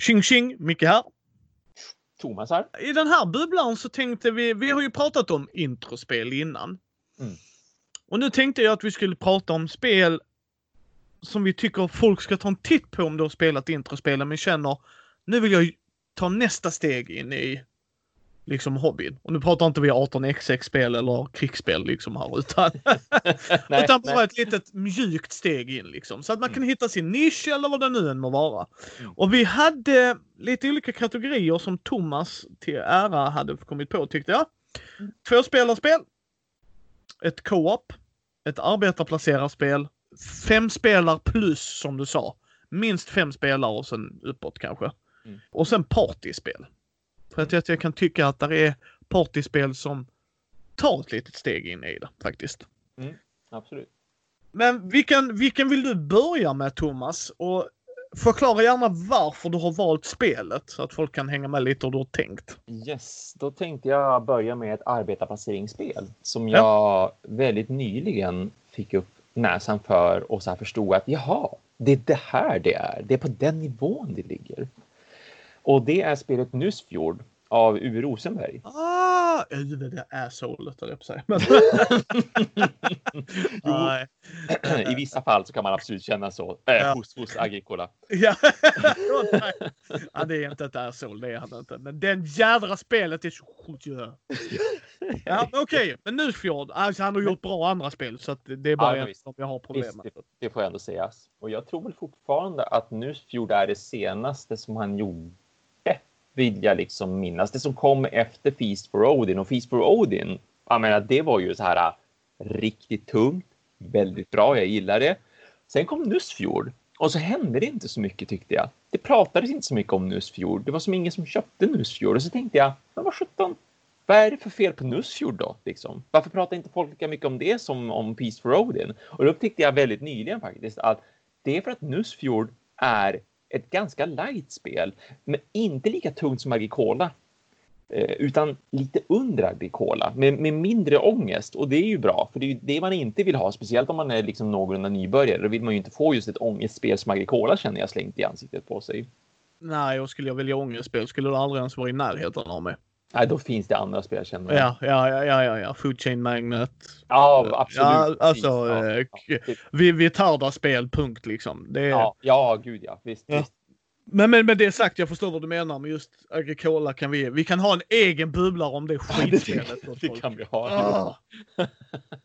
Tjing tjing, Micke här. Thomas här. I den här bubblan så tänkte vi, vi har ju pratat om introspel innan. Mm. Och nu tänkte jag att vi skulle prata om spel som vi tycker folk ska ta en titt på om de har spelat introspelen men känner nu vill jag ta nästa steg in i liksom hobbyn. Och nu pratar inte vi 18xx-spel eller krigsspel liksom här utan, nej, utan bara nej. ett litet mjukt steg in liksom. Så att man kan Mm. hitta sin nisch eller vad det nu än må vara. Mm. Och vi hade lite olika kategorier som Thomas till ära hade kommit på tyckte jag. Mm. Tvåspelarspel. Ett co-op. Ett arbetarplacerarspel. Fem spelar plus som du sa. Minst fem spelare och sen uppåt kanske. Mm. Och sen partyspel. För att jag, kan tycka att det är partyspel som tar ett litet steg in i det faktiskt. Absolut. Men vilken, vilken vill du börja med Thomas? Och förklara gärna varför du har valt spelet så att folk kan hänga med lite hur du har tänkt. Yes, då tänkte jag börja med ett arbetarplaceringsspel som Ja. jag väldigt nyligen fick upp näsan för och så här förstod att jaha, det är det här det är. Det är på den nivån det ligger. Och det är spelet Nusfjord av Uwe Rosenberg. Ah, det är solet höll jag på säga. Men... I vissa fall så kan man absolut känna så. Äh, Ja. Hos, hos Agricola. Ja. Ja, det är inte ett asshole, det är han inte. Men den jädra spelet är så sjukt ju. Ja, okej. Men Nusfjord, alltså han har gjort bra andra spel så att det är bara Ja, en som jag har problem Visst, med. det, det får jag ändå sägas. Och jag tror väl fortfarande att Nusfjord är det senaste som han gjorde. Vill jag liksom minnas. Det som kom efter Feast for Odin. Och Feast for Odin, jag menar, det var ju så här äh, riktigt tungt. Väldigt bra, jag gillar det. Sen kom Nusfjord. Och så hände det inte så mycket tyckte jag. Det pratades inte så mycket om Nusfjord. Det var som ingen som köpte Nusfjord. Och så tänkte jag, men vad sjutton, vad är det för fel på Nusfjord då? Liksom? Varför pratar inte folk lika mycket om det som om Peace for Odin? Och då upptäckte jag väldigt nyligen faktiskt att det är för att Nusfjord är ett ganska light spel, men inte lika tungt som Agricola. Eh, utan lite under Agricola med, med mindre ångest och det är ju bra för det är ju det man inte vill ha, speciellt om man är liksom någorlunda nybörjare. Då vill man ju inte få just ett ångestspel som Agricola känner jag slängt i ansiktet på sig. Nej, och skulle jag välja ångestspel skulle det aldrig ens vara i närheten av mig. Nej, då finns det andra spel känner jag. Ja, ja, ja, ja, ja. Food Chain Magnet. Ja, absolut. Ja, alltså, Ja, eh, ja. Vi, vi tar spel, punkt liksom. Det är... ja, ja, gud ja. Visst, Ja. visst. Men, men med det sagt, jag förstår vad du menar. Men just Agricola kan vi... Vi kan ha en egen bubblare om det skitspelet. åt Det folk. kan vi ha. Ah.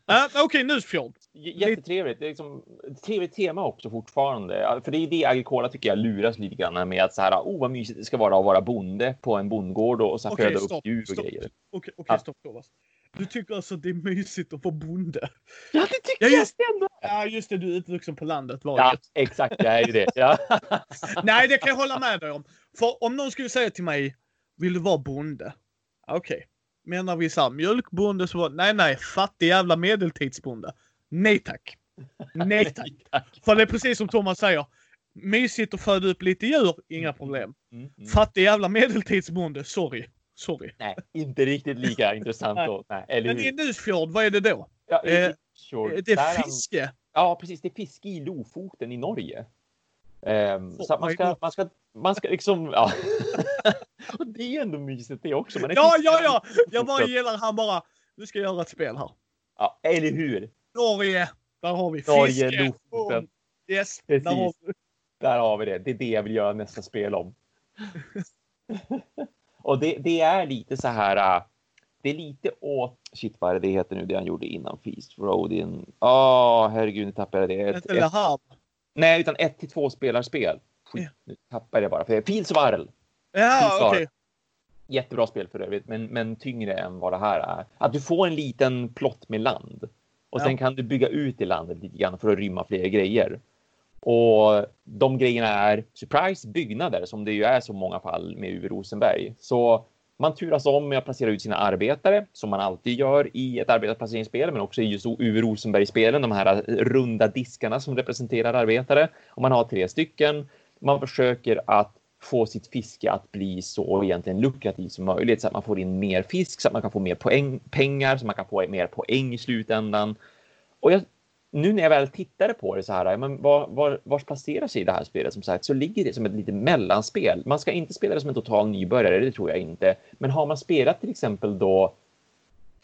Ja, Okej, Nusfjord. J- Jättetrevligt. Det är liksom trevligt tema också fortfarande. För det är det Agricola tycker jag luras lite grann med att så här, oh vad mysigt det ska vara att vara bonde på en bondgård och så här Okej, föda stopp, upp djur och stopp. grejer. Okej, okej, Ja. stopp Thomas. Du tycker alltså det är mysigt att vara bonde? Ja, det tycker Ja, jag just- ändå. Ja, just det. Du är uppvuxen på landet. Var Ja, det. exakt. Det är ju det. Ja. Nej, det kan jag hålla med dig om. För om någon skulle säga till mig, vill du vara bonde? Okej. Menar vi så här, mjölkbonde så var nej, nej, fattig jävla medeltidsbonde. Nej tack. Nej tack. Tack. För det är precis som Thomas säger. Mysigt att föda upp lite djur, inga problem. Mm, mm. Fattig jävla medeltidsbonde, sorry. Sorry. Nej, inte riktigt lika intressant då. Nej, eller Men i hur? Nusfjord, vad är det då? Ja, i- eh. Det är han- fiske. Ja, precis. Det är fiske i Lofoten i Norge. Ehm, Oh så man ska, man ska, man ska liksom, ja. det är ändå mysigt det också. Man är Ja, ja, i ja! Jag bara Lofoten. gillar han bara, nu ska jag göra ett spel här. Ja, eller hur? Norge, där har vi Norge, fiske. Lofoten. Boom. Yes, Precis. där har vi. Där har vi det. Det är det jag vill göra nästa spel om. och det, det är lite så här. äh, Det är lite åt, shit vad är det heter nu, det han gjorde innan Feast for Odin. Åh, herregud, nu tappade jag det. Ett, ett, nej, utan ett till två spelarspel. Skit, Ja. nu tappade jag bara. För Fields of Arl. Ja, okej. Jättebra spel för övrigt, men, men tyngre än vad det här är. Att du får en liten plott med land och Ja. sen kan du bygga ut i landet lite grann för att rymma fler grejer. Och de grejerna är surprise byggnader som det ju är så många fall med UV Rosenberg. Så man turas om med att placera ut sina arbetare som man alltid gör i ett arbetarplaceringsspel, men också i just UV Rosenberg-spelen, de här runda diskarna som representerar arbetare. Och man har tre stycken. Man försöker att få sitt fiske att bli så egentligen lukrativt som möjligt så att man får in mer fisk så att man kan få mer poäng, pengar så man kan få mer poäng i slutändan. Och jag, nu när jag väl tittade på det så här, men var, var, var placerar sig det här spelet som sagt, så ligger det som ett litet mellanspel. Man ska inte spela det som en total nybörjare, det tror jag inte. Men har man spelat till exempel då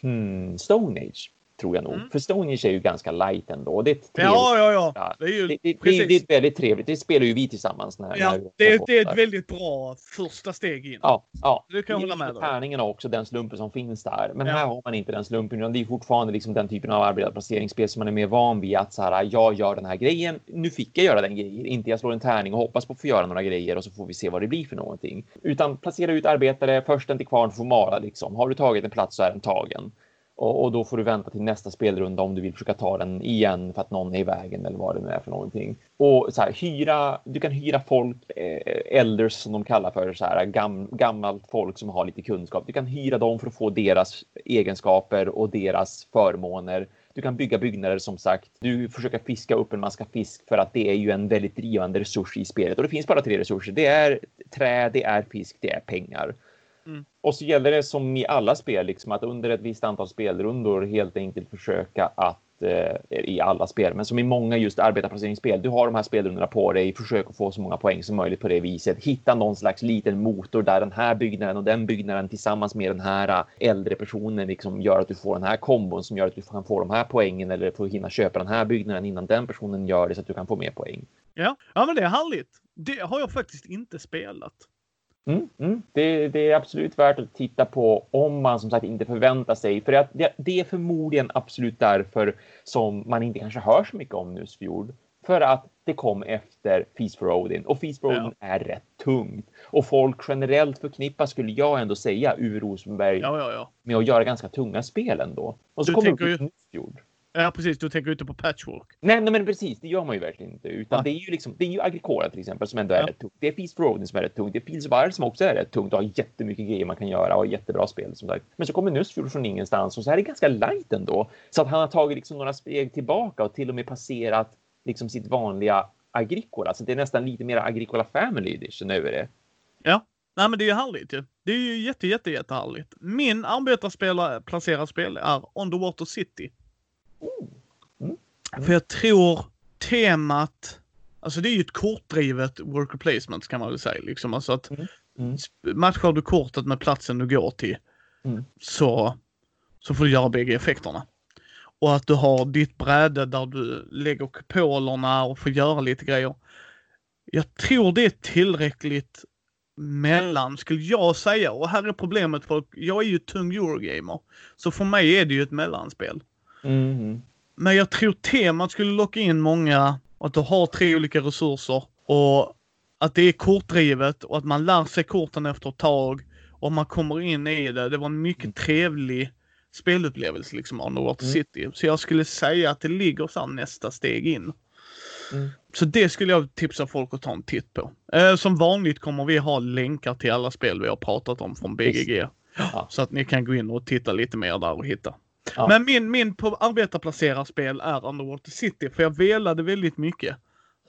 hmm, Stone Age tror jag nog. Mm. För Stone Age är ju ganska light ändå. Det är ett trevligt, ja, ja, ja. Det är ju det, det, det, det är väldigt trevligt. Det spelar ju vi tillsammans. När, ja, när det, är ett väldigt bra första steg in. Ja, ja. Det kan hålla med. Tärningen har också den slumpen som finns där. Men ja. här har man inte den slumpen, utan det är fortfarande liksom den typen av arbetsplaceringsspel som man är mer van vid att så här, jag gör den här grejen. Nu fick jag göra den grejen, inte jag slår en tärning och hoppas på att få göra några grejer och så får vi se vad det blir för någonting. Utan placera ut arbetare, först en till kvarn får mala liksom. Har du tagit en plats så är den tagen. Och, och, då får du vänta till nästa spelrunda om du vill försöka ta den igen för att någon är i vägen eller vad det nu är för någonting. Och så här, hyra, du kan hyra folk, eh, elders som de kallar för, så här, gam, gammalt folk som har lite kunskap. Du kan hyra dem för att få deras egenskaper och deras förmåner. Du kan bygga byggnader som sagt. Du försöker fiska upp en massa fisk för att det är ju en väldigt drivande resurs i spelet. Och det finns bara tre resurser. Det är trä, det är fisk, det är pengar. Mm. Och så gäller det som i alla spel, liksom, att under ett visst antal spelrundor helt enkelt försöka att eh, i alla spel, men som i många just arbetarplaceringsspel. Du har de här spelrundorna på dig, försök att få så många poäng som möjligt på det viset. Hitta någon slags liten motor där den här byggnaden och den byggnaden tillsammans med den här eh, äldre personen liksom gör att du får den här kombon som gör att du kan få de här poängen eller får hinna köpa den här byggnaden innan den personen gör det så att du kan få mer poäng. Ja, ja men det är härligt. Det har jag faktiskt inte spelat. Mm, mm. Det, det, är absolut värt att titta på om man som sagt inte förväntar sig. För det, det, är förmodligen absolut därför som man inte kanske hör så mycket om Nusfjord. För att det kom efter Feast for Odin och Feast for ja. Odin är rätt tungt. Och folk generellt förknippar, skulle jag ändå säga, Uwe Rosenberg ja, ja, med att göra ganska tunga spel ändå. Och så du kommer ju... Nusfjord. Ja, precis. Du tänker inte på patchwork. Nej, nej, men precis. Det gör man ju verkligen inte. Utan ja. det är ju liksom, det är ju Agricola till exempel som ändå är ja. rätt tungt. Det är Feast for Odin som är rätt tungt. Det är Fields of Iron som också är rätt tungt och har jättemycket grejer man kan göra och jättebra spel som sagt. Men så kommer Nusfjord från ingenstans och så är det ganska light ändå. Så att han har tagit liksom några steg tillbaka och till och med passerat liksom sitt vanliga Agricola. Så det är nästan lite mer Agricola Family Edition över det. Ja, nej men det är ju härligt ju. Det är ju jätte, jätte, jättehärligt. Min arbetarspelare placerad spel är Underwater City. Oh. För jag tror temat, alltså det är ju ett kortdrivet worker placement kan man väl säga. Liksom. Alltså att mm. Mm. matchar du kortet med platsen du går till mm. så, så får du göra bägge effekterna. Och att du har ditt bräde där du lägger kupolerna och får göra lite grejer. Jag tror det är tillräckligt mellan, skulle jag säga. Och här är problemet för jag är ju tung Eurogamer. Så för mig är det ju ett mellanspel. Mm. Men jag tror temat skulle locka in många, att du har tre olika resurser och att det är kortdrivet och att man lär sig korten efter ett tag och man kommer in i det. Det var en mycket mm. trevlig spelupplevelse liksom, Underwater mm. City. Så jag skulle säga att det ligger så nästa steg in. Mm. Så det skulle jag tipsa folk att ta en titt på. Eh, som vanligt kommer vi ha länkar till alla spel vi har pratat om från BGG. Ja. Så att ni kan gå in och titta lite mer där och hitta. Ja. Men min, min på arbetarplacerarspel är Underwater City, för jag velade väldigt mycket.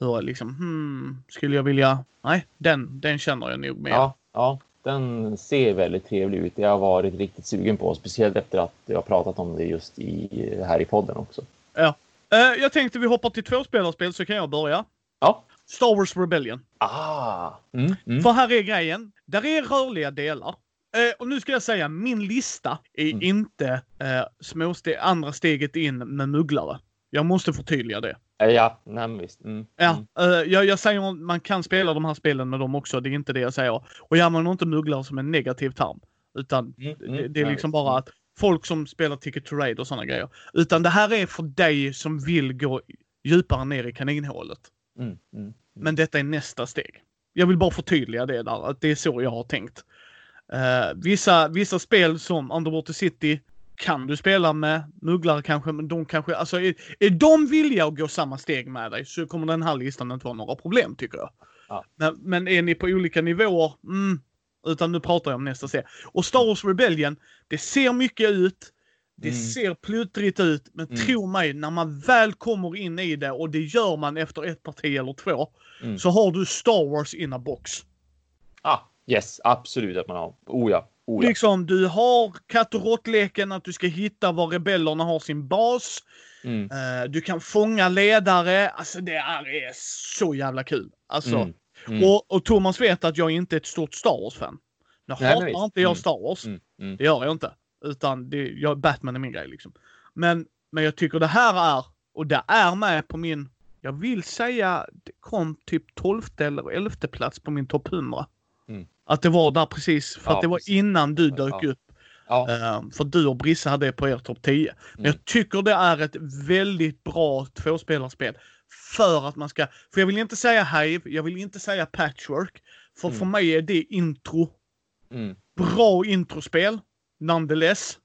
Hur liksom, hmm, skulle jag vilja, nej, den, den känner jag nog med. Ja, ja, den ser väldigt trevlig ut. Jag har varit riktigt sugen på, speciellt efter att jag har pratat om det just i, här i podden också. Ja. Uh, jag tänkte vi hoppar till tvåspelarspel så kan jag börja. Ja. Star Wars Rebellion. Ah. Mm, mm. För här är grejen. Där är rörliga delar. Eh, och nu ska jag säga, min lista är mm. inte eh, småste andra steget in med mugglare. Jag måste förtydliga det. Eh, ja, nej, visst. Mm. Ja, mm. eh, jag, jag säger att man kan spela de här spelen med dem också. Det är inte det jag säger. Och jag använder inte mugglare som en negativ term. Utan mm, mm, det, det, är liksom bara att folk som spelar Ticket to Raid och sådana grejer. Utan det här är för dig som vill gå djupare ner i kaninhålet. Mm, Men detta är nästa steg. Jag vill bara förtydliga det där, att det är så jag har tänkt. Uh, vissa, vissa spel som Underwater City kan du spela med mugglare kanske, men de kanske, alltså är, är de villiga att gå samma steg med dig så kommer den här listan inte vara några problem tycker jag. Ja. Men, men, är ni på olika nivåer, mm, utan nu pratar jag om nästa serie. Och Star Wars Rebellion, det ser mycket ut, det mm. ser pluttrigt ut, men mm. tro mig, när man väl kommer in i det och det gör man efter ett parti eller två, mm. så har du Star Wars in a box. Ah, Yes, absolut att man har. Oh ja. Oh, ja. Liksom, du har katt och råttleken att du ska hitta var rebellerna har sin bas. Mm. Eh, du kan fånga ledare. Alltså det här är så jävla kul. Alltså, Mm. Mm. och, och Thomas vet att jag inte är ett stort Star Wars-fan. Nu Nej, hatar visst. inte jag Mm. Star Wars. Mm. Mm. Det gör jag inte. Utan det, jag, Batman är min grej liksom. Men, men jag tycker det här är, och det är med på min, jag vill säga, det kom typ 12 eller 11 plats på min topp 100. Mm. Att det var där precis, för Ja, att det var precis. innan du dök Ja. upp. Ja. Eh, för du och Brisse hade det på er topp 10. Men Mm. jag tycker det är ett väldigt bra tvåspelarspel. För att man ska, för jag vill inte säga Hive, jag vill inte säga Patchwork. För Mm. för mig är det intro. Mm. Bra introspel, nonetheless.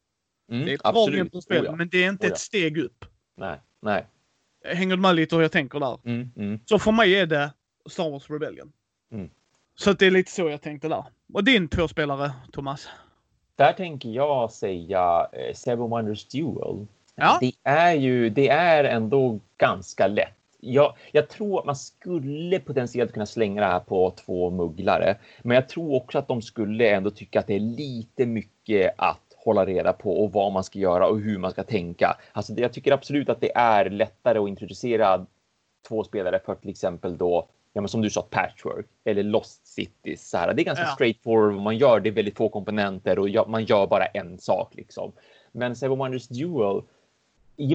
Mm. Det är ett bra Absolut. introspel, Oh, ja. men det är inte Oh, ja. ett steg upp. Nej. Nej. Hänger du med lite hur jag tänker där? Mm. Mm. Så för mig är det Star Wars Rebellion. Mm. Så det är lite så jag tänkte där. Och din tvåspelare, Thomas? Där tänker jag säga eh, Seven Wonders Duel. Ja. Det är ju, det är ändå ganska lätt. Jag, jag tror att man skulle potentiellt kunna slänga det här på två mugglare, men jag tror också att de skulle ändå tycka att det är lite mycket att hålla reda på och vad man ska göra och hur man ska tänka. Alltså, jag tycker absolut att det är lättare att introducera två spelare för till exempel då, ja, men som du sa, Patchwork eller Lost Cities. Så här. Det är ganska Ja. straightforward vad man gör. Det är väldigt få komponenter och man gör bara en sak liksom. Men Seven Wonders Duel,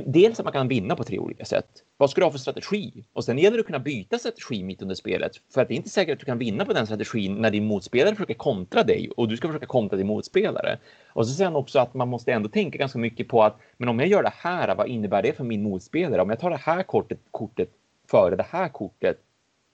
dels att man kan vinna på tre olika sätt. Vad ska du ha för strategi? Och sen gäller det att kunna byta strategi mitt under spelet. För att det är inte säkert att du kan vinna på den strategin när din motspelare försöker kontra dig och du ska försöka kontra din motspelare. Och så han också att man måste ändå tänka ganska mycket på att men om jag gör det här, vad innebär det för min motspelare? Om jag tar det här kortet, kortet före det här kortet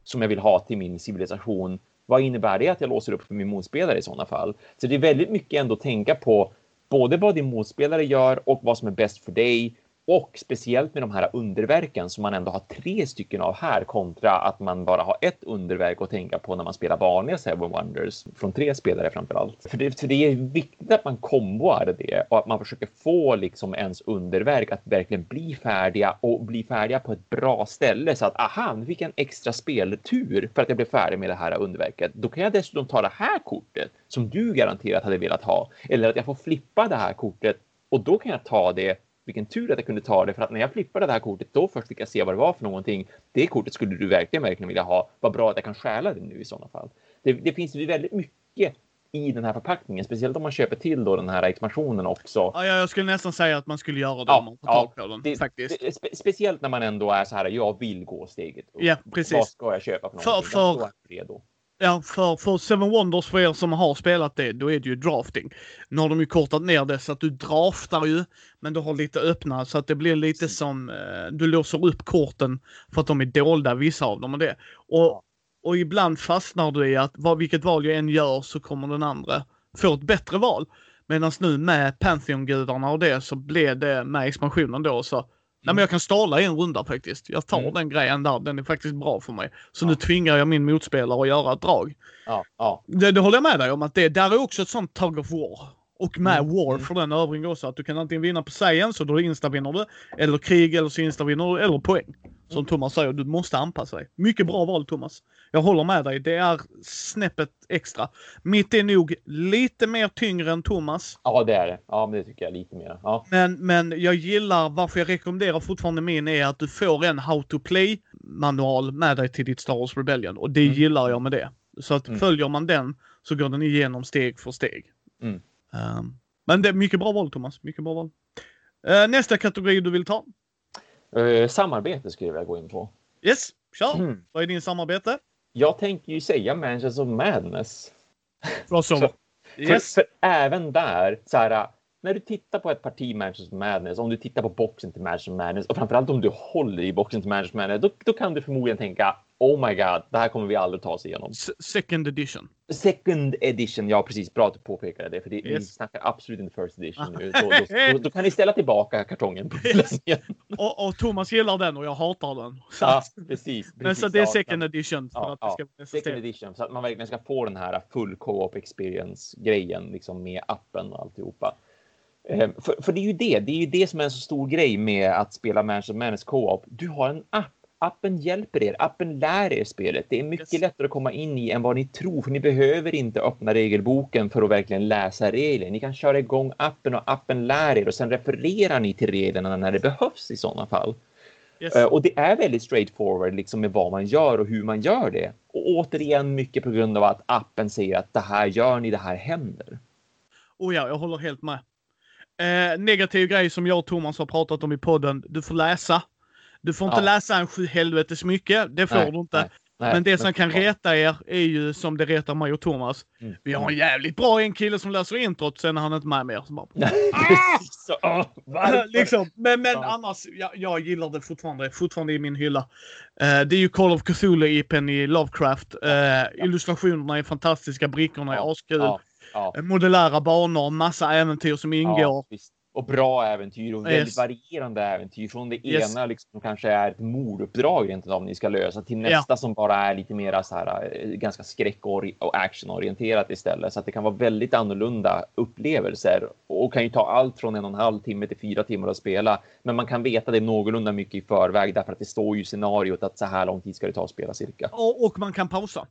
som jag vill ha till min civilisation, vad innebär det att jag låser upp för min motspelare i sådana fall? Så det är väldigt mycket ändå att tänka på både vad din motspelare gör och vad som är bäst för dig. Och speciellt med de här underverken som man ändå har tre stycken av här kontra att man bara har ett underverk att tänka på när man spelar vanliga Seven Wonders från tre spelare framför allt. För det, för det är viktigt att man komboar det och att man försöker få liksom ens underverk att verkligen bli färdiga och bli färdiga på ett bra ställe så att aha, nu fick jag en extra speltur för att jag blev färdig med det här underverket. Då kan jag dessutom ta det här kortet som du garanterat hade velat ha eller att jag får flippa det här kortet och då kan jag ta det vilken tur att jag kunde ta det för att när jag flippade det här kortet då först fick jag se vad det var för någonting. Det kortet skulle du verkligen, verkligen vilja ha. Vad bra att jag kan stjäla det nu i sådana fall. Det, det finns ju väldigt mycket i den här förpackningen, speciellt om man köper till då den här expansionen också. Ja, jag skulle nästan säga att man skulle göra det om man får tag på den. det, faktiskt. det, spe, speciellt när man ändå är så här, jag vill gå steget. upp. Ja, precis. Vad ska jag köpa för För- någonting? för- redo. Ja, för, för Seven Wonders för er som har spelat det, då är det ju drafting. Nu har de ju kortat ner det så att du draftar ju, men du har lite öppna så att det blir lite som, eh, du låser upp korten för att de är dolda, vissa av dem och det. Och, och ibland fastnar du i att vad, vilket val jag än gör så kommer den andra få ett bättre val. Medan nu med Pantheon-gudarna och det så blev det med expansionen då så Nej men jag kan stala en runda faktiskt. Jag tar Mm. den grejen där, den är faktiskt bra för mig. Så Ja. nu tvingar jag min motspelare att göra ett drag. Ja, ja. Det, det håller jag med dig om att det där är också ett sånt tug of war. Och med Mm, war mm. för den övringen också. Att du kan antingen vinna på science och då insta-vinner du. Eller krig eller så insta-vinner du. Eller poäng. Som Mm. Thomas säger, du måste anpassa dig. Mycket bra val Thomas. Jag håller med dig. Det är snäppet extra. Mitt är nog lite mer tyngre än Thomas. ja, det är det. Ja, men det tycker jag lite mer. Ja. Men, men jag gillar, varför jag rekommenderar fortfarande min är att du får en How to Play manual med dig till ditt Star Wars Rebellion. Och det Mm. gillar jag med det. Så att Mm. följer man den så går den igenom steg för steg. Mm. Um, men det är mycket bra val Thomas, mycket bra val. Eh, nästa kategori du vill ta? Eh, samarbete skulle jag vilja gå in på. Yes, kör! Mm. Vad är din samarbete? Jag tänker ju säga Mansions of Madness. Crossover. För, Yes. för även där, så här, när du tittar på ett parti of Madness, om du tittar på boxen till of Madness och framförallt om du håller i boxen till of Madness, då, då kan du förmodligen tänka Oh my god, det här kommer vi aldrig ta oss igenom. Second edition. Second edition, ja precis, bra att du påpekade det, för det, vi Yes. snackar absolut inte first edition nu. Då, då, då, då kan ni ställa tillbaka kartongen på hyllan igen. Och, och Thomas gillar den och jag hatar den. Så, Ja, att- precis. men precis, så det är second edition. Ja, ja. Second edition, så att man verkligen ska få den här full co-op experience-grejen liksom med appen och alltihopa. Eh, för, för det är ju det, det är ju det som är en så stor grej med att spela Mansion Madness co-op. Du har en app appen hjälper er. Appen lär er spelet. Det är mycket Yes. lättare att komma in i än vad ni tror, för ni behöver inte öppna regelboken för att verkligen läsa regler. Ni kan köra igång appen och appen lär er och sen refererar ni till reglerna när det behövs i sådana fall. Yes. Eh, Och det är väldigt straightforward liksom med vad man gör och hur man gör det. Och återigen mycket på grund av att appen säger att det här gör ni, det här händer. Oh ja, jag håller helt med. Eh, negativ grej som jag och Thomas har pratat om i podden. Du får läsa. Du får inte Ja. läsa en sju helvetes mycket. Det får Nej, du inte. nej, nej, men det som kan reta er är ju som det retar mig och Thomas. Mm. Vi har en jävligt bra en kille som läser introt, sen är han inte med mer. Så bara, så. Liksom. Men, men Ja. annars, jag, jag gillar det fortfarande. Fortfarande i min hylla. Eh, det är ju Call of Cthulhu-IPn i Lovecraft. Eh, Illustrationerna är fantastiska, brickorna är askul. Ja, Modulära banor, massa äventyr som ingår. visst. Och bra äventyr och väldigt Yes. varierande äventyr. Från det Yes. ena liksom, som kanske är ett morduppdrag rent av ni ska lösa till Ja. nästa som bara är lite mera så här eh, ganska skräck och och actionorienterat istället. Så att det kan vara väldigt annorlunda upplevelser och kan ju ta allt från en och en halv timme till fyra timmar att spela. Men man kan veta det någorlunda mycket i förväg därför att det står ju i scenariot att så här lång tid ska det ta att spela cirka. Och, och man kan pausa.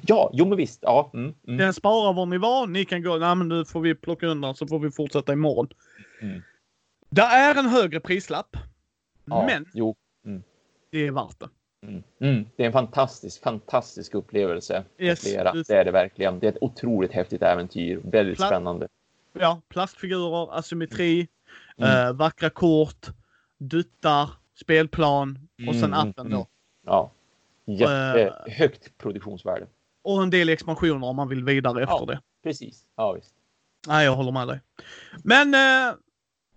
Ja, jo men visst. Ja, mm, mm. Den sparar var ni var. Ni kan gå, nej men nu får vi plocka undan så får vi fortsätta imorgon. Mm. Det är en högre prislapp. ja Men Jo. det är värt det. Mm. Mm. Det är en fantastisk, fantastisk upplevelse. Yes, flera. just- Det är det verkligen. Det är ett otroligt häftigt äventyr. Väldigt Pla- spännande. Ja, plastfigurer, asymmetri, Mm. eh, vackra kort, duttar, spelplan och sen Mm, mm, appen då. mm. Ja. Jättehögt produktionsvärde. Och en del expansioner om man vill vidare efter Ja. det. Precis. Ja, visst. Nej, jag håller med dig. Men eh,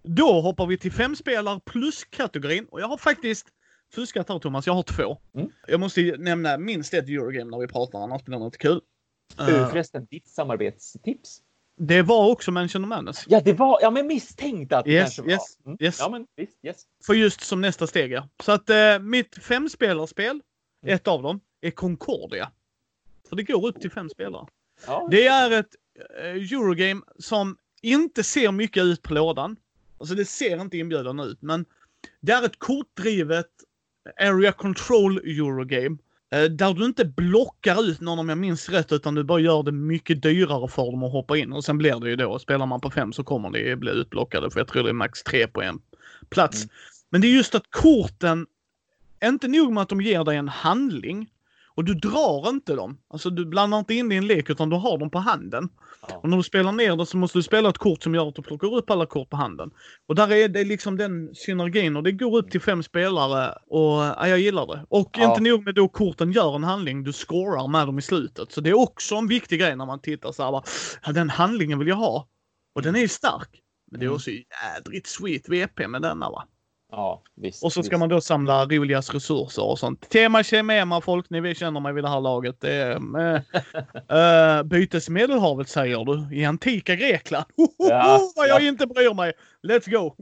då hoppar vi till fem spelar plus-kategorin. Och jag har faktiskt fuskat här Thomas, jag har två. Mm. Jag måste nämna minst ett Eurogame när vi pratar, annars blir det inte kul. Uh, Eh, förresten, ditt samarbetstips? det var också Mansion of Madness. Ja, det var... Ja, men misstänkt att det Yes, kanske var. yes, Mm. yes. Ja, men visst. Yes. För just som nästa steg ja. Så att eh, mitt femspelarspel, Mm. ett av dem, är Concordia. För det går upp till fem spelare. Ja. Det är ett eh, Eurogame som inte ser mycket ut på lådan. Alltså det ser inte inbjudande ut, men det är ett kortdrivet Area Control Eurogame. eh, Där du inte blockar ut någon om jag minns rätt, utan du bara gör det mycket dyrare för dem att hoppa in. Och sen blir det ju då, spelar man på fem så kommer det bli utblockade, för jag tror det är max tre på en plats. Mm. Men det är just att korten, inte nog med att de ger dig en handling, och du drar inte dem. Alltså du blandar inte in det i en lek utan du har dem på handen. Ja. Och när du spelar ner det så måste du spela ett kort som gör att du plockar upp alla kort på handen. Och där är det liksom den synergin och det går upp till fem spelare och ja, jag gillar det. Och Ja. inte nog med då korten gör en handling, du scorar med dem i slutet. Så det är också en viktig grej när man tittar så här bara, ja, den handlingen vill jag ha. Och den är ju stark. Men det är Mm. också jädrigt sweet VP med denna va. Ja, visst. Och så ska visst. man då samla roligas resurser och sånt. Tema Kemema folk, ni känner mig vid det här laget. Det är, äh, äh, bytes i Medelhavet säger du. I antika Grekland. Ja, vad jag ja. inte bryr mig. Let's go!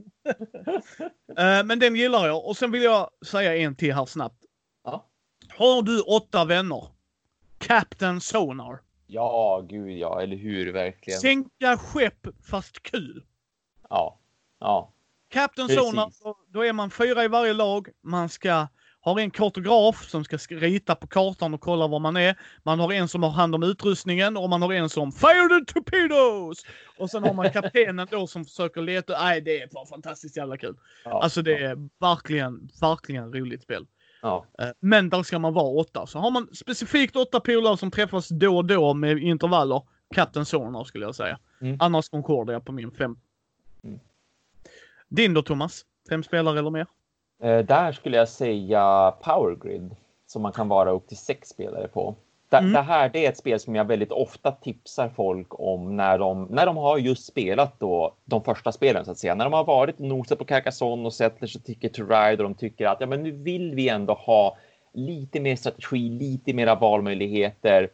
Äh, men den gillar jag. Och sen vill jag säga en till här snabbt. Ja. Har du åtta vänner? Captain Sonar. Ja, gud ja, eller hur, verkligen. Sänka skepp fast kul. Ja, ja. Captain. Sonar, då, är man fyra i varje lag. Man ska ha en kartograf som ska sk- rita på kartan och kolla var man är. Man har en som har hand om utrustningen och man har en som Fire the torpedoes! Och sen har man kaptenen då som försöker leta. Nej, det är bara fantastiskt jävla kul. ja Alltså det ja, är verkligen, verkligen roligt spel. Ja, Eh, Men där ska man vara åtta. Så har man specifikt åtta polare som träffas då och då med intervaller. Captain Sonar skulle jag säga. Mm. Annars Concordia på min fem. Din då Thomas? Fem spelare eller mer? Eh, där skulle jag säga Power Grid som man kan vara upp till sex spelare på. Det, Mm. det här det är ett spel som jag väldigt ofta tipsar folk om när de, när de har just spelat då de första spelen så att säga. När de har varit och nosat på Carcassonne och Settlers och Ticket to Ride och de tycker att ja, men nu vill vi ändå ha lite mer strategi, lite mera valmöjligheter.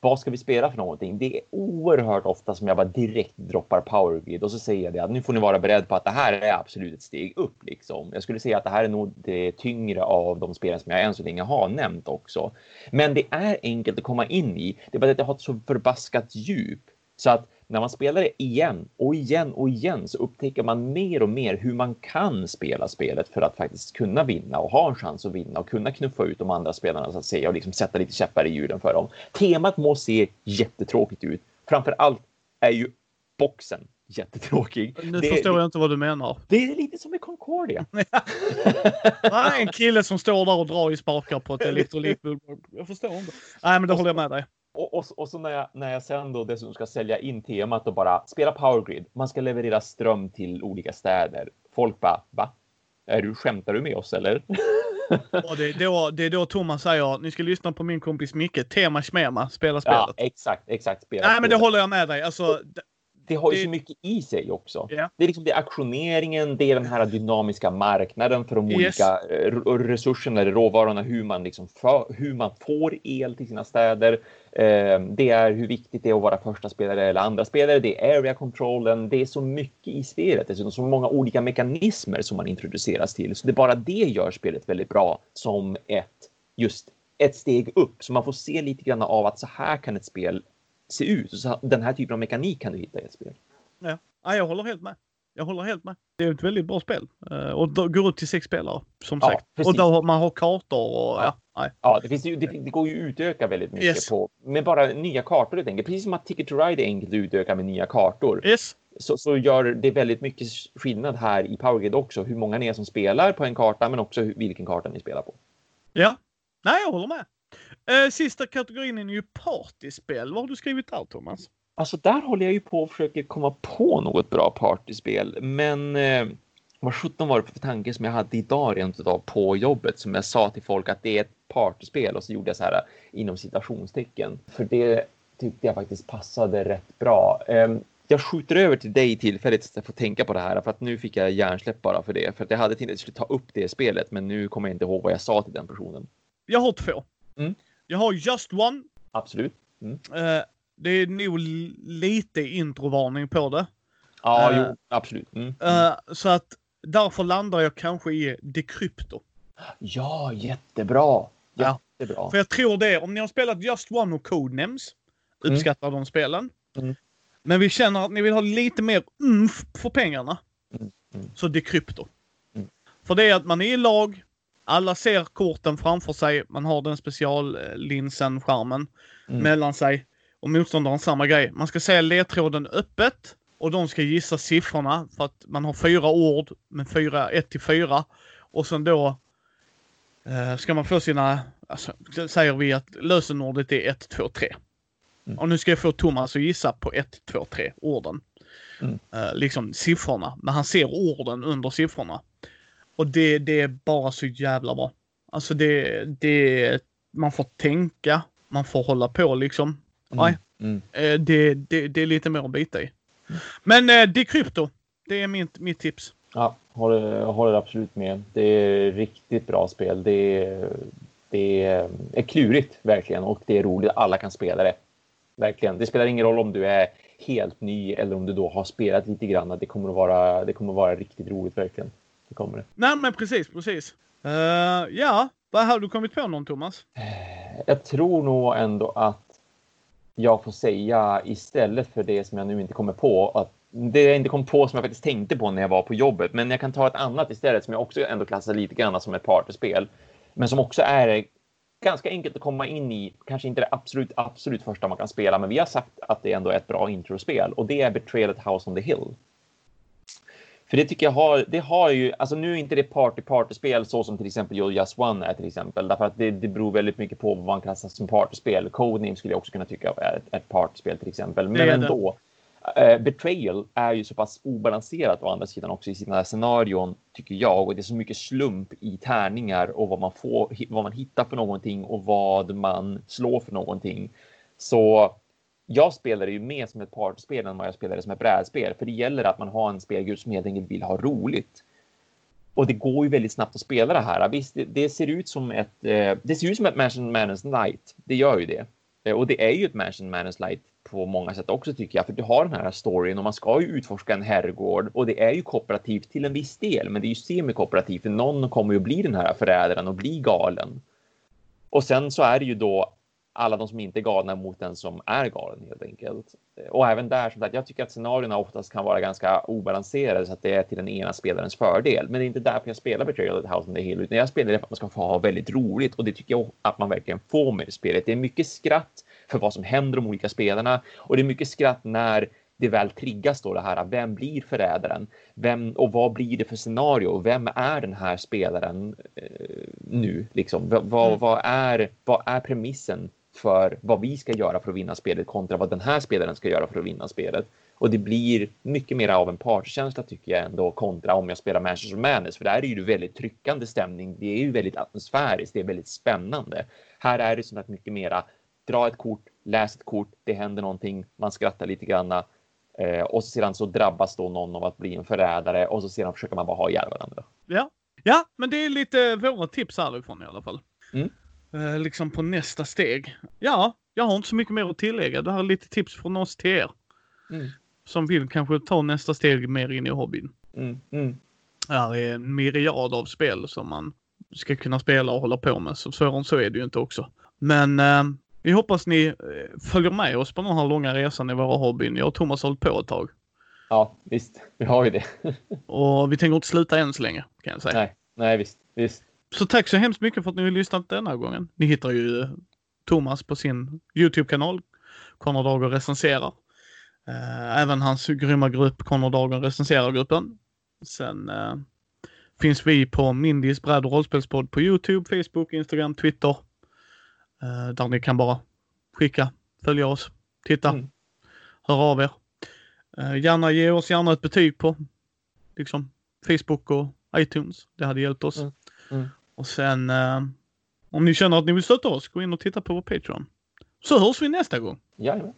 Vad ska vi spela för någonting? Det är oerhört ofta som jag bara direkt droppar Power Grid och så säger jag det att nu får ni vara beredd på att det här är absolut ett steg upp liksom. Jag skulle säga att det här är nog det tyngre av de spelen som jag än så länge har nämnt också. Men det är enkelt att komma in i. Det är bara att det har ett så förbaskat djup. Så att när man spelar det igen och igen och igen så upptäcker man mer och mer hur man kan spela spelet för att faktiskt kunna vinna och ha en chans att vinna och kunna knuffa ut de andra spelarna så att säga och liksom sätta lite käppar i hjulen för dem. Temat må se jättetråkigt ut. Framför allt är ju boxen jättetråkig. Nu det, förstår jag inte vad du menar. Det är lite som i Concordia. Nej, en kille som står där och drar i spakar på ett elektrolikbolag. Jag förstår inte. Nej, men det håller jag med dig. Och, och, och, så när jag, när jag sen då dessutom ska sälja in temat och bara spela powergrid. Man ska leverera ström till olika städer. Folk bara, va? Är du, skämtar du med oss eller? och det, är då, det är då Thomas säger, ni ska lyssna på min kompis Micke, tema schmema, spela spelet. Ja, exakt, exakt. Spela Nej, spelet. men det håller jag med dig. Alltså, det har ju så mycket i sig också. Yeah. Det är liksom det är aktioneringen, det är den här dynamiska marknaden för de yes. olika eh, resurserna eller råvarorna, hur man liksom för, hur man får el till sina städer. Eh, det är hur viktigt det är att vara första spelare eller andra spelare. Det är area controlen. Det är så mycket i spelet, dessutom så många olika mekanismer som man introduceras till. Så det bara det gör spelet väldigt bra som ett just ett steg upp så man får se lite grann av att så här kan ett spel se ut. Så den här typen av mekanik kan du hitta i ett spel. Ja, ja jag håller helt med. Jag håller helt med. Det är ett väldigt bra spel. Uh, och då går ut till sex spelare, som ja, sagt. Precis. Och då man har kartor och ja. Ja, ja det, finns det, det, går ju att utöka väldigt mycket yes. på med bara nya kartor helt enkelt. Precis som att Ticket to Ride är enkelt att utöka med nya kartor. Yes. Så, så gör det väldigt mycket skillnad här i Powergrid också. Hur många ni är som spelar på en karta, men också vilken karta ni spelar på. Ja, nej, jag håller med. Eh, sista kategorin är ju partyspel. Vad har du skrivit där Thomas? Alltså där håller jag ju på och försöker komma på något bra partyspel. Men eh, vad sjutton var det för tanke som jag hade idag rent utav på jobbet som jag sa till folk att det är ett partyspel och så gjorde jag så här inom citationstecken. För det tyckte jag faktiskt passade rätt bra. Eh, jag skjuter över till dig tillfälligt så att jag får tänka på det här för att nu fick jag hjärnsläpp bara för det. För att jag hade tänkt att jag skulle ta upp det spelet men nu kommer jag inte ihåg vad jag sa till den personen. Jag har två. Mm. Jag har Just One. Absolut. Mm. Uh, det är nog lite introvarning på det. Ja, uh, jo, absolut. Mm. Uh, så att därför landar jag kanske i Decrypto. Ja, jättebra. Jättebra. Ja. För jag tror det, om ni har spelat Just One och Codenames, mm. uppskattar mm. de spelen. Mm. Men vi känner att ni vill ha lite mer umf för pengarna. Mm. Mm. Så Decrypto. För det är att man är i lag, alla ser korten framför sig. Man har den speciallinsen, skärmen, mm. mellan sig. Och motståndaren samma grej. Man ska se ledtråden öppet och de ska gissa siffrorna för att man har fyra ord med fyra, ett till fyra. Och sen då eh, ska man få sina, alltså, säger vi att lösenordet är 1, 2, 3. Och nu ska jag få Thomas att gissa på 1, 2, 3 orden. Mm. Eh, liksom siffrorna, men han ser orden under siffrorna. Och det, det är bara så jävla bra. Alltså det, det, man får tänka, man får hålla på liksom. Mm. Nej, mm. Eh, det, det, det är lite mer att bita i. Men eh, Decrypto, det är mitt, mitt tips. Ja, håller, håller absolut med. Det är riktigt bra spel. Det är, det är klurigt verkligen och det är roligt. Alla kan spela det. Verkligen. Det spelar ingen roll om du är helt ny eller om du då har spelat lite grann. Det kommer att vara, det kommer att vara riktigt roligt verkligen det kommer det. Nej, men precis, precis. Uh, ja, vad har du kommit på någon, Thomas? Eh, jag tror nog ändå att jag får säga istället för det som jag nu inte kommer på att det jag inte kom på som jag faktiskt tänkte på när jag var på jobbet, men jag kan ta ett annat istället som jag också ändå klassar lite grann som ett partyspel, men som också är ganska enkelt att komma in i. Kanske inte det absolut, absolut första man kan spela, men vi har sagt att det ändå är ett bra introspel och det är Betrayal at House on the Hill. För det tycker jag har, det har ju, alltså nu är inte det party partyspel så som till exempel Just One är till exempel, därför att det, det beror väldigt mycket på vad man klassar som partyspel. Codename skulle jag också kunna tycka är ett, ett partyspel till exempel, men ändå. Uh, Betrayal är ju så pass obalanserat å andra sidan också i sina scenarion tycker jag och det är så mycket slump i tärningar och vad man får, vad man hittar för någonting och vad man slår för någonting. Så jag spelar ju mer som ett partyspel än vad jag spelar som ett brädspel, för det gäller att man har en spelgrupp som helt enkelt vill ha roligt. Och det går ju väldigt snabbt att spela det här. Visst, det, det ser ut som ett. Eh, det ser ut som ett Mansion Manus Light. Det gör ju det. Eh, och det är ju ett Mansion Manus Light på många sätt också tycker jag, för du har den här storyn och man ska ju utforska en herrgård och det är ju kooperativt till en viss del, men det är ju semi-kooperativt för någon kommer ju bli den här förrädaren och bli galen. Och sen så är det ju då alla de som inte är galna mot den som är galen helt enkelt. Och även där som sagt, jag tycker att scenarierna oftast kan vara ganska obalanserade så att det är till den ena spelarens fördel. Men det är inte därför jag spelar Betrayal of the House det hela, utan jag spelar det för att man ska få ha väldigt roligt och det tycker jag att man verkligen får med spelet. Det är mycket skratt för vad som händer de olika spelarna och det är mycket skratt när det väl triggas då det här. Vem blir förrädaren? Vem och vad blir det för scenario? Vem är den här spelaren eh, nu? Liksom, vad, mm. vad, är, vad är premissen för vad vi ska göra för att vinna spelet kontra vad den här spelaren ska göra för att vinna spelet? Och det blir mycket mer av en partykänsla tycker jag ändå kontra om jag spelar Manchester Madness. För där är ju väldigt tryckande stämning. Det är ju väldigt atmosfäriskt. Det är väldigt spännande. Här är det som att mycket mera dra ett kort, läs ett kort, det händer någonting, man skrattar lite granna Eh, och sedan så drabbas då någon av att bli en förrädare och så sedan försöker man bara ha ihjäl varandra. Ja, ja, men det är lite våra tips härifrån i alla fall. Mm. Eh, liksom på nästa steg. Ja, jag har inte så mycket mer att tillägga. Det här är lite tips från oss till er. Mm. Som vill kanske ta nästa steg mer in i hobbyn. Mm. Mm. Här är en myriad av spel som man ska kunna spela och hålla på med. Så svårare så är det ju inte också. Men eh, vi hoppas ni eh, följer med oss på den här långa resan i våra hobbyn. Jag och Thomas har hållit på ett tag. Ja, visst. Vi har ju det. och vi tänker inte sluta än så länge, kan jag säga. Nej, nej visst. visst. Så tack så hemskt mycket för att ni har lyssnat denna gången. Ni hittar ju eh, Thomas på sin YouTube-kanal, Conor Dager recenserar. Eh, även hans grymma grupp, Conor Dager recenserar-gruppen. Sen uh, finns vi på Mindys bräd och rollspelspodd på YouTube, Facebook, Instagram, Twitter. Uh, där ni kan bara skicka, följa oss, titta, mm. höra av er. Uh, gärna ge oss gärna ett betyg på liksom Facebook och iTunes. Det hade hjälpt oss. Mm. Mm. Och sen eh, om ni känner att ni vill stötta oss, gå in och titta på vår Patreon. Så hörs vi nästa gång. Jajamän.